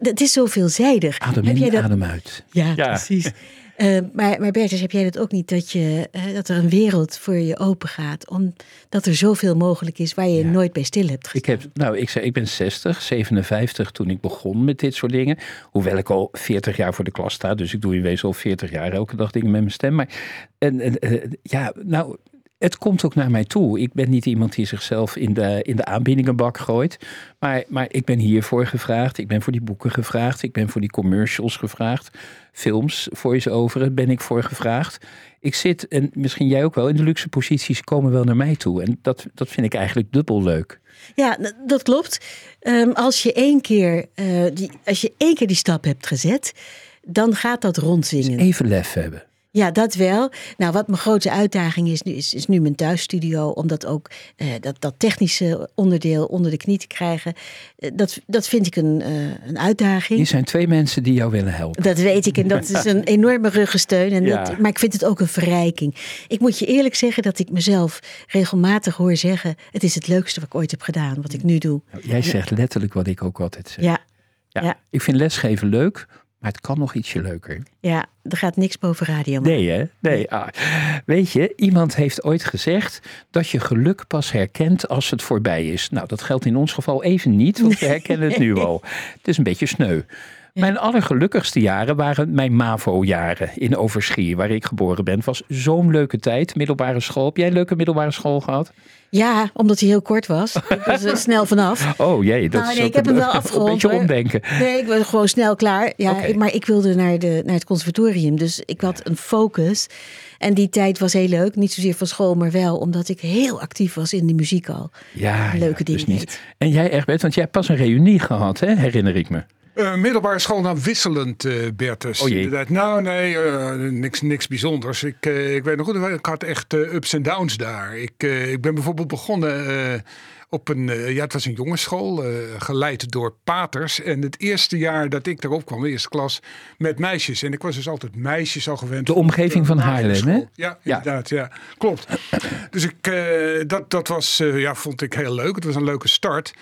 dat, is zo veelzijdig. Adem Heb jij in, dat? adem uit. Ja, Ja. precies. Eh, maar, maar Bertus, heb jij dat ook niet? Dat, je, eh, dat er een wereld voor je open gaat. Omdat er zoveel mogelijk is waar je Ja. nooit bij stil hebt Ik, gestaan. heb, nou, ik, zei, ik ben 60, 57 toen ik begon met dit soort dingen. Hoewel ik al 40 jaar voor de klas sta. Dus ik doe in wezen al 40 jaar elke dag dingen met mijn stem. Maar en, en, eh, ja, nou, het komt ook naar mij toe. Ik ben niet iemand die zichzelf in de, in de aanbiedingenbak gooit. Maar, maar ik ben hiervoor gevraagd. Ik ben voor die boeken gevraagd. Ik ben voor die commercials gevraagd. Films, voice-over, ben ik voor gevraagd. Ik zit, en misschien jij ook wel, in de luxe posities komen wel naar mij toe. En dat, dat vind ik eigenlijk dubbel leuk. Ja, dat klopt. Ehm, als, je één keer, eh, die, als je één keer die stap hebt gezet, dan gaat dat rondzingen. Even lef hebben. Ja, dat wel. Nou, wat mijn grote uitdaging is nu, is, is nu mijn thuisstudio. Om dat ook, eh, dat, dat technische onderdeel onder de knie te krijgen. Eh, dat, dat vind ik een, eh, een uitdaging. Hier zijn twee mensen die jou willen helpen. Dat weet ik en dat is een enorme ruggensteun. En Ja. dat, maar ik vind het ook een verrijking. Ik moet je eerlijk zeggen dat ik mezelf regelmatig hoor zeggen: Het is het leukste wat ik ooit heb gedaan, wat ik nu doe. Jij zegt letterlijk wat ik ook altijd zeg. Ja, Ja, ja. Ik vind lesgeven leuk, maar het kan nog ietsje leuker. ja er gaat niks boven radio. maken. Nee, hè? Nee. Ah. Weet je, iemand heeft ooit gezegd dat je geluk pas herkent als het voorbij is. Nou, dat geldt in ons geval even niet, want we herkennen het nu al. Het is een beetje sneu. Mijn allergelukkigste jaren waren mijn MAVO-jaren in Overschie, waar ik geboren ben. Het was zo'n leuke tijd, middelbare school. Heb jij een leuke middelbare school gehad? Ja, omdat hij heel kort was. Ik was er snel vanaf. Oh jee, dat Nou, is nee, ik heb een, hem wel een afgerond, beetje hoor. omdenken. Nee, ik was gewoon snel klaar. Ja, ik- maar ik wilde naar, de, naar het conservatorium. Dus ik had een focus. En die tijd was heel leuk. Niet zozeer van school, maar wel omdat ik heel actief was in de muziek al. Ja, Leuke ja, dus dingen niet. En jij Egbert, want jij hebt pas een reunie gehad, hè? herinner ik me. Eh, middelbare school, nou wisselend, eh Bertus. O jee. Inderdaad. Nou, nee, eh, niks, niks bijzonders. Ik, ik weet nog goed, ik had echt ups en downs daar. Ik, ik ben bijvoorbeeld begonnen op een, ja, het was een jongensschool, geleid door paters. En het eerste jaar dat ik daarop kwam, de eerste klas, met meisjes. En ik was dus altijd meisjes al gewend. De omgeving van Haarlem, hè? Ja, Ja. inderdaad, ja. Klopt. Dus ik, dat, dat was, ja, vond ik heel leuk. Het was een leuke start.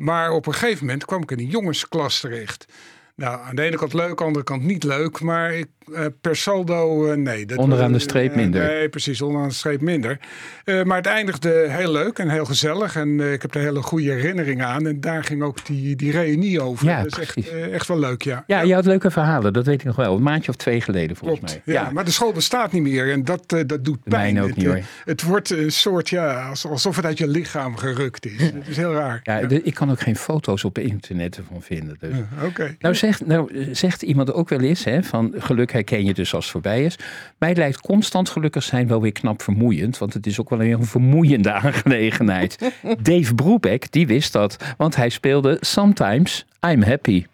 Maar op een gegeven moment kwam ik in een jongensklas terecht. Nou, aan de ene kant leuk, aan de andere kant niet leuk. Maar ik, eh, per saldo, eh, nee. Dat Onderaan de was- streep eh, minder. nee, precies, onderaan de streep minder. Eh, maar het eindigde heel leuk en heel gezellig. En eh, ik heb er hele goede herinneringen aan. En daar ging ook die, die reunie over. Ja, dat is echt, eh, wel leuk, ja. Ja, je had leuke verhalen, dat weet ik nog wel. Een maandje of twee geleden volgens Klopt. mij. Ja, maar de school bestaat niet meer en dat, eh, dat doet De pijn. ook het, niet, eh, hoor. Het wordt een soort, ja, als- alsof het uit je lichaam gerukt is. Het is heel raar. Ja, de- ik kan ook geen foto's op internet ervan vinden. Dus. Oké. Nou, zegt, nou zegt iemand ook wel eens, hè, van geluk herken je dus als het voorbij is. Mij lijkt constant gelukkig zijn wel weer knap vermoeiend, want het is ook wel weer een vermoeiende aangelegenheid. Dave Brubeck, die wist dat, want hij speelde Sometimes I'm Happy.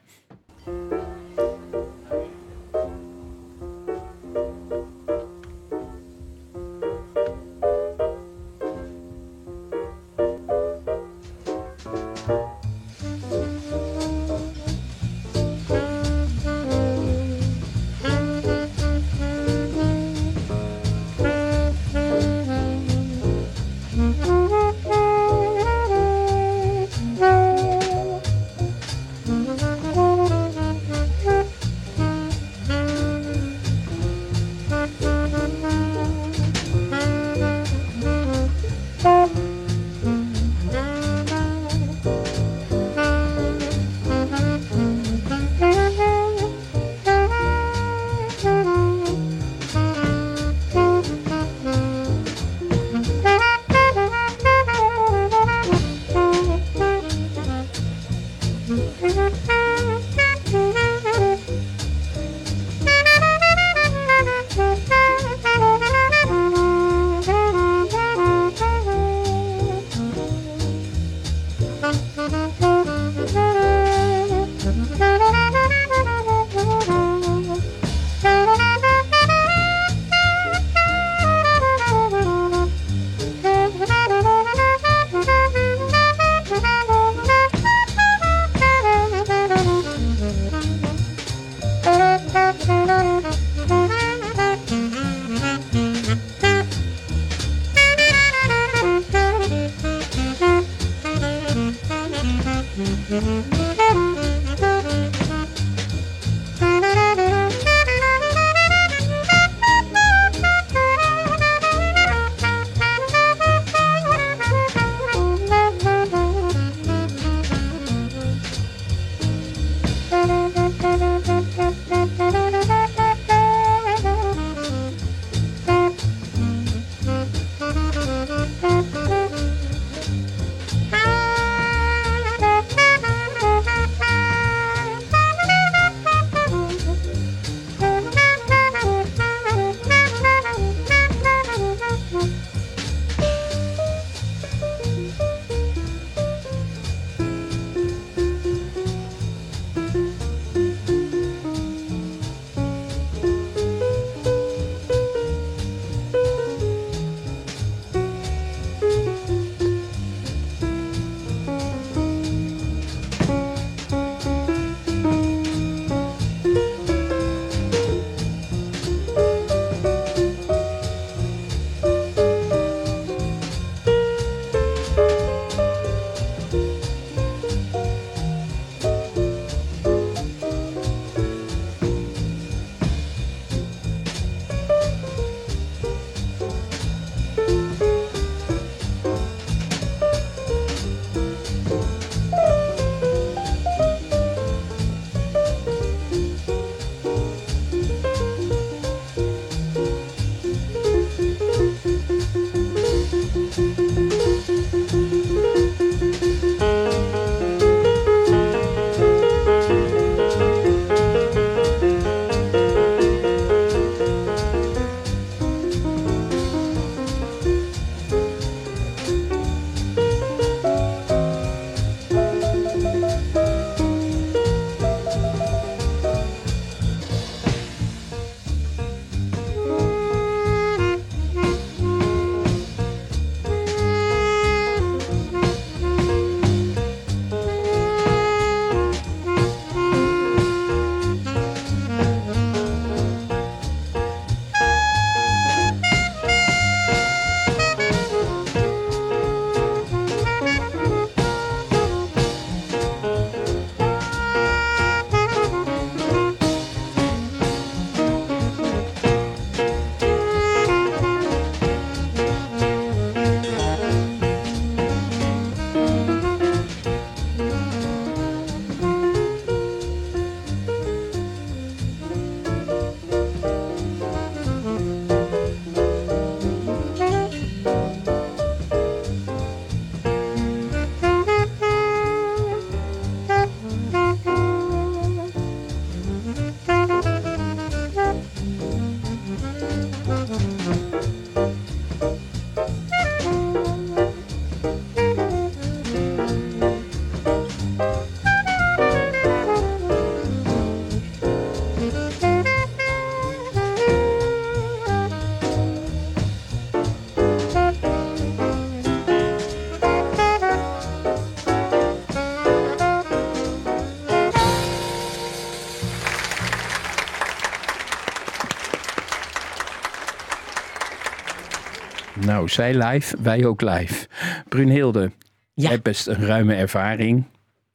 Nou, zij live, wij ook live. Brunhilde, Ja. jij hebt best een ruime ervaring.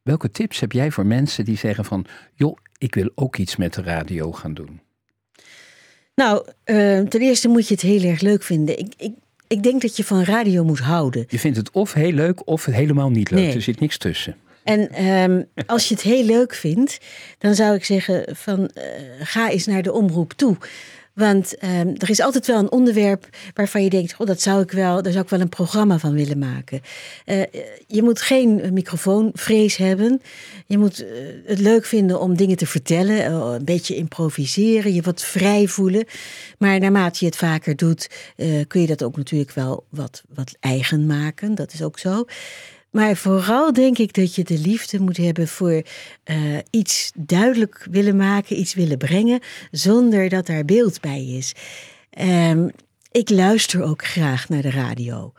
Welke tips heb jij voor mensen die zeggen van... joh, ik wil ook iets met de radio gaan doen? Nou, eh, ten eerste moet je het heel erg leuk vinden. Ik, ik, ik denk dat je van radio moet houden. Je vindt het of heel leuk of helemaal niet leuk. Nee. Er zit niks tussen. En ehm, als je het heel leuk vindt, dan zou ik zeggen van eh, ga eens naar de omroep toe. Want ehm, er is altijd wel een onderwerp waarvan je denkt, oh, dat zou ik wel, daar zou ik wel een programma van willen maken. Eh, je moet geen microfoonvrees hebben. Je moet eh, het leuk vinden om dingen te vertellen, eh, een beetje improviseren, je wat vrij voelen. Maar naarmate je het vaker doet, kun je dat ook natuurlijk wel wat, wat eigen maken. Dat is ook zo. Maar vooral denk ik dat je de liefde moet hebben voor eh, iets duidelijk willen maken, iets willen brengen, zonder dat daar beeld bij is. Ehm, ik luister ook graag naar de radio.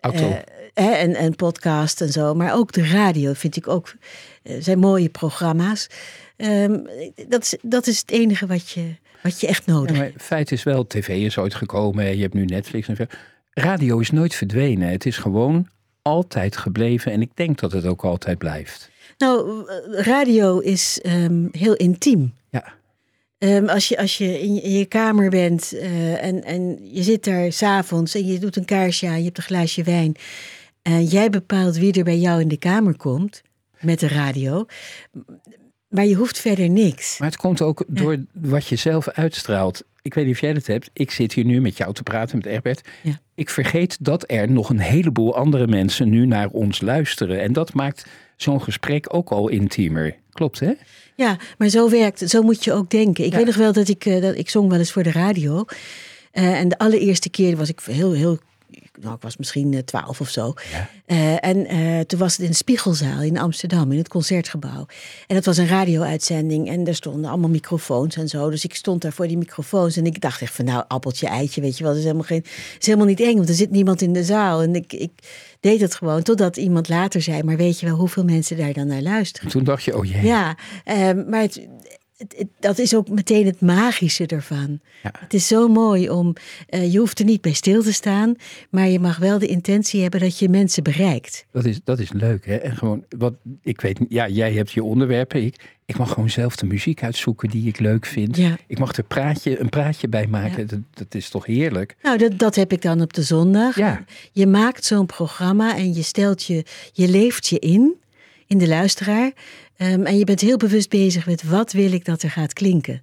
Auto. Eh, hè, en, en podcast en zo. Maar ook de radio vind ik ook, eh, zijn mooie programma's. Ehm, dat, is, dat is het enige wat je, wat je echt nodig Ja, hebt. feit is wel, tv is ooit gekomen. en Je hebt nu Netflix en zo. Radio is nooit verdwenen. Het is gewoon altijd gebleven. En ik denk dat het ook altijd blijft. Nou, eh, radio is ehm, heel intiem. Ja. Ehm, als, je, als je in je, in je kamer bent eh, en, en je zit daar s'avonds en je doet een kaarsje aan, je hebt een glaasje wijn. En jij bepaalt wie er bij jou in de kamer komt met de radio. Maar je hoeft verder niks. Maar het komt ook door wat je zelf uitstraalt. Ik weet niet of jij dat hebt. Ik zit hier nu met jou te praten, met Egbert. Ja. Ik vergeet dat er nog een heleboel andere mensen nu naar ons luisteren. En dat maakt zo'n gesprek ook al intiemer. Klopt, hè? Ja, maar zo werkt het. Zo moet je ook denken. Ik Ja. weet nog wel dat ik, eh, dat ik zong wel eens voor de radio. Eh, en de allereerste keer was ik heel, heel. Nou, ik was misschien eh, twaalf of zo. Eh, en eh, toen was het in de Spiegelzaal in Amsterdam, in het concertgebouw. En dat was een radio-uitzending. En er stonden allemaal microfoons en zo. Dus ik stond daar voor die microfoons. En ik dacht echt van, nou, appeltje, eitje, weet je wel. Dat is helemaal, geen, is helemaal niet eng, want er zit niemand in de zaal. En ik, ik deed het gewoon, totdat iemand later zei... maar weet je wel hoeveel mensen daar dan naar luisteren? En toen dacht je, oh jee. Ja, ehm, maar het- dat is ook meteen het magische ervan. Ja. Het is zo mooi om, eh, je hoeft er niet bij stil te staan, maar je mag wel de intentie hebben dat je mensen bereikt. Dat is, dat is leuk, hè? En gewoon, wat, ik weet niet, ja, jij hebt je onderwerpen. Ik, ik mag gewoon zelf de muziek uitzoeken die ik leuk vind. Ja. Ik mag er praatje, een praatje bij maken. Dat, dat is toch heerlijk? Nou, dat, dat heb ik dan op de zondag. Ja. Je maakt zo'n programma en je stelt je, je leeft je in, in de luisteraar. Ehm, en je bent heel bewust bezig met wat wil ik dat er gaat klinken.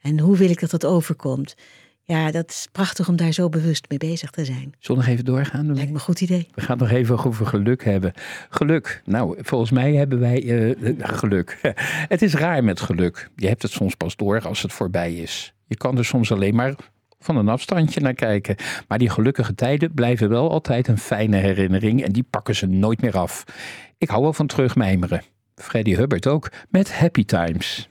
En hoe wil ik dat dat overkomt. Ja, dat is prachtig om daar zo bewust mee bezig te zijn. Zullen we nog even doorgaan? Lijkt me een goed idee. We gaan nog even over geluk hebben. Geluk. Nou, volgens mij hebben wij eh, geluk. Het is raar met geluk. Je hebt het soms pas door als het voorbij is. Je kan er soms alleen maar van een afstandje naar kijken. Maar die gelukkige tijden blijven wel altijd een fijne herinnering en die pakken ze nooit meer af. Ik hou wel van terugmijmeren. Freddie Hubbard ook met Happy Times.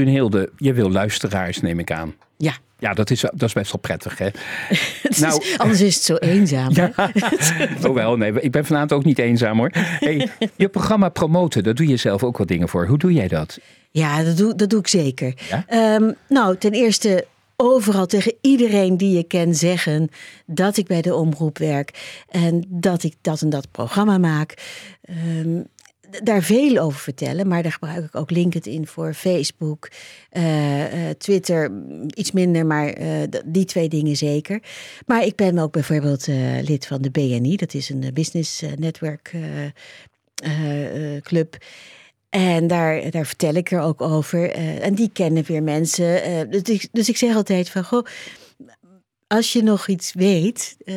Brunhilde, je wil luisteraars, neem ik aan. Ja, Ja, dat is, dat is best wel prettig, hè? Is- Nou- anders is het zo eenzaam. hè? Oh wel, nee, ik ben vanavond ook niet eenzaam hoor. Hey, je programma promoten, daar doe je zelf ook wat dingen voor. Hoe doe jij dat? Ja, dat doe, dat doe ik zeker. Ja? Ehm, nou, ten eerste overal tegen iedereen die je kent zeggen dat ik bij de omroep werk en dat ik dat en dat programma maak. Ehm, daar veel over vertellen, maar daar gebruik ik ook LinkedIn voor, Facebook, eh, eh, Twitter, mm, iets minder, maar eh, die twee dingen zeker. Maar ik ben ook bijvoorbeeld lid van de BNI, dat is een business netwerk club. En daar, daar vertel ik er ook over. en die kennen weer mensen. dus, ik, dus ik zeg altijd van, goh, als je nog iets weet, eh,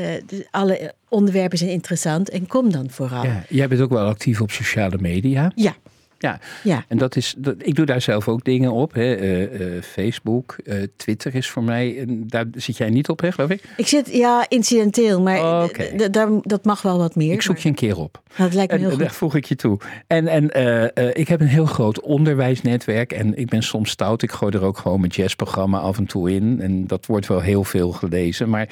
alle onderwerpen zijn interessant en kom dan vooral. Ja, jij bent ook wel actief op sociale media. Ja, Ja, ja. en dat is, dat, ik doe daar zelf ook dingen op. Hè. Eh, eh, Facebook, eh, Twitter is voor mij, en daar zit jij niet op, hè, geloof ik? Ik zit, ja, incidenteel, maar d- daar, dat mag wel wat meer. Ik zoek je een keer op. Dat lijkt me En heel daar goed. voeg ik je toe. En, en ik heb een heel groot onderwijsnetwerk. En ik ben soms stout. Ik gooi er ook gewoon mijn jazzprogramma af en toe in. En dat wordt wel heel veel gelezen. Maar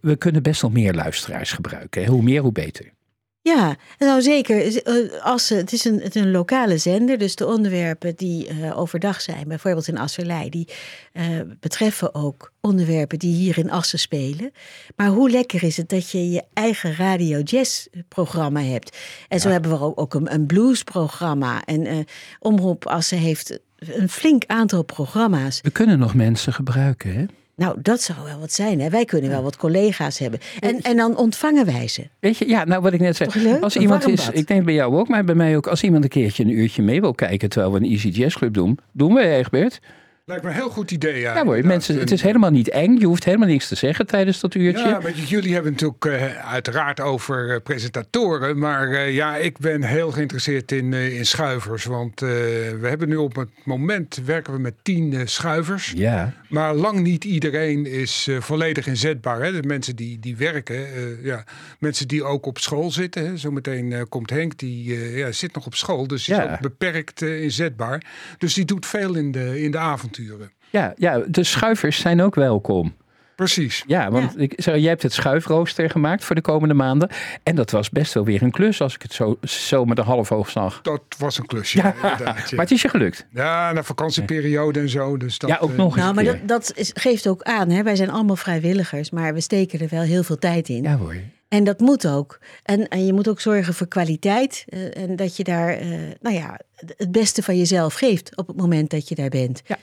we kunnen best wel meer luisteraars gebruiken. hè. Hoe meer, hoe beter. Ja, nou zeker. Eh, Assen, het is een, het is een lokale zender, dus de onderwerpen die eh, overdag zijn, bijvoorbeeld in Asserlei, die eh, betreffen ook onderwerpen die hier in Assen spelen. Maar hoe lekker is het dat je je eigen radio jazz programma hebt. En zo hebben we ook, ook een, een bluesprogramma. En eh, Omroep Assen heeft een flink aantal programma's. We kunnen nog mensen gebruiken. Hè? Nou, dat zou wel wat zijn. Hè? Wij kunnen wel wat collega's hebben. En, en dan ontvangen wij ze. Weet je, ja, nou wat ik net zei. Als iemand is, ik denk bij jou ook, maar bij mij ook. Als iemand een keertje een uurtje mee wil kijken terwijl we een Easy Jazz Club doen, doen we Egbert. Lijkt me een heel goed idee. Ja, hoor, mensen, het is helemaal niet eng. Je hoeft helemaal niks te zeggen tijdens dat uurtje. Ja, je, jullie hebben het natuurlijk eh, uiteraard over eh, presentatoren. Maar eh, ja, ik ben heel geïnteresseerd in, in schuivers. Want we hebben nu op het moment werken we met tien schuivers. ja. Maar lang niet iedereen is volledig inzetbaar. Hè? De mensen die, die werken, ja, mensen die ook op school zitten. Hè? Zometeen komt Henk, die ja, zit nog op school, dus Ja. is ook beperkt inzetbaar. Dus die doet veel in de, in de avonturen. Ja, ja, de schuivers zijn ook welkom. Precies. Ja, want Ik, zeg, jij hebt het schuifrooster gemaakt voor de komende maanden. En dat was best wel weer een klus als ik het zo, zo met een half oog zag. Dat was een klusje. Ja, inderdaad, ja. maar het is je gelukt. Ja, na vakantieperiode en zo. Dus dat, Ja, ook eh, nog eens Nou, maar dat, dat is, geeft ook aan. Hè? Wij zijn allemaal vrijwilligers, maar we steken er wel heel veel tijd in. Ja hoor. En dat moet ook. En, en je moet ook zorgen voor kwaliteit. eh, en dat je daar, eh, nou ja, het beste van jezelf geeft op het moment dat je daar bent. Ja.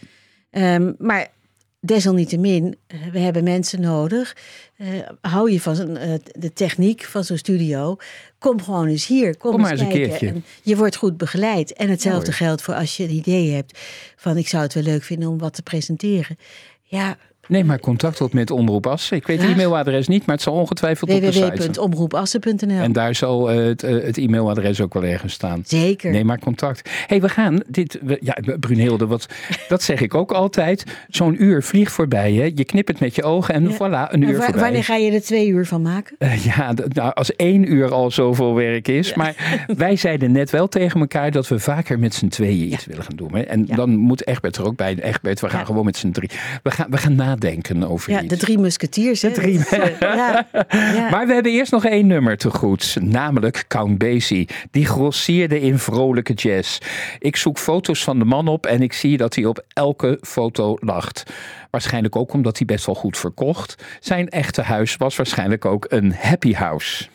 Ehm, maar desalniettemin, eh, we hebben mensen nodig. Eh, hou je van eh, de techniek van zo'n studio. Kom gewoon eens hier. Kom, Kom maar eens eens een kijken. keertje. En je wordt goed begeleid. En hetzelfde Mooi. geldt voor als je een idee hebt van ik zou het wel leuk vinden om wat te presenteren. Ja, Neem maar contact op met Omroep Assen. Ik weet het e-mailadres niet, maar het zal ongetwijfeld op de site www.omroepassen.nl. En daar zal eh, het, eh, het e-mailadres ook wel ergens staan. Zeker. Neem maar contact. hey, we gaan dit. we- ja, Brunhilde, wat, dat zeg ik ook altijd. Zo'n uur vliegt voorbij. Hè? Je knipt het met je ogen en Ja. voilà, een En uur voorbij. wanneer ga je er twee uur van maken? Eh, ja, d- nou, als één uur al zoveel werk is. Maar wij zeiden net wel tegen elkaar dat we vaker met z'n tweeën iets willen gaan doen. Hè? En dan moet Egbert er ook bij. Egbert, we gaan gewoon met z'n drie. We gaan, we gaan nadenken over Ja, iets. de drie musketiers. De drie. Eh, ja, ja. Maar we hebben eerst nog één nummer te goed, namelijk Count Basie. Die grossierde in vrolijke jazz. Ik zoek foto's van de man op en ik zie dat hij op elke foto lacht. Waarschijnlijk ook omdat hij best wel goed verkocht. Zijn echte huis was waarschijnlijk ook een happy house.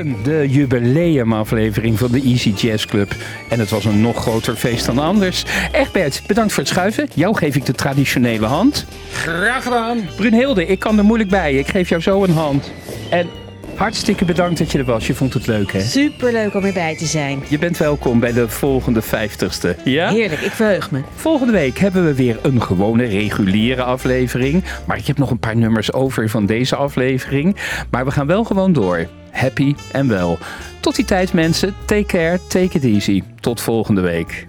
De jubileumaflevering van de Easy Jazz Club. En het was een nog groter feest dan anders. Egbert, bedankt voor het schuiven. Jou geef ik de traditionele hand. Graag gedaan. Brunhilde, ik kan er moeilijk bij. Ik geef jou zo een hand. En hartstikke bedankt dat je er was. Je vond het leuk, hè? Superleuk om erbij te zijn. Je bent welkom bij de volgende 50ste. Ja? Heerlijk, ik verheug me. Volgende week hebben we weer een gewone reguliere aflevering. Maar ik heb nog een paar nummers over van deze aflevering. Maar we gaan wel gewoon door. Happy en wel. Tot die tijd mensen, take care, take it easy. Tot volgende week.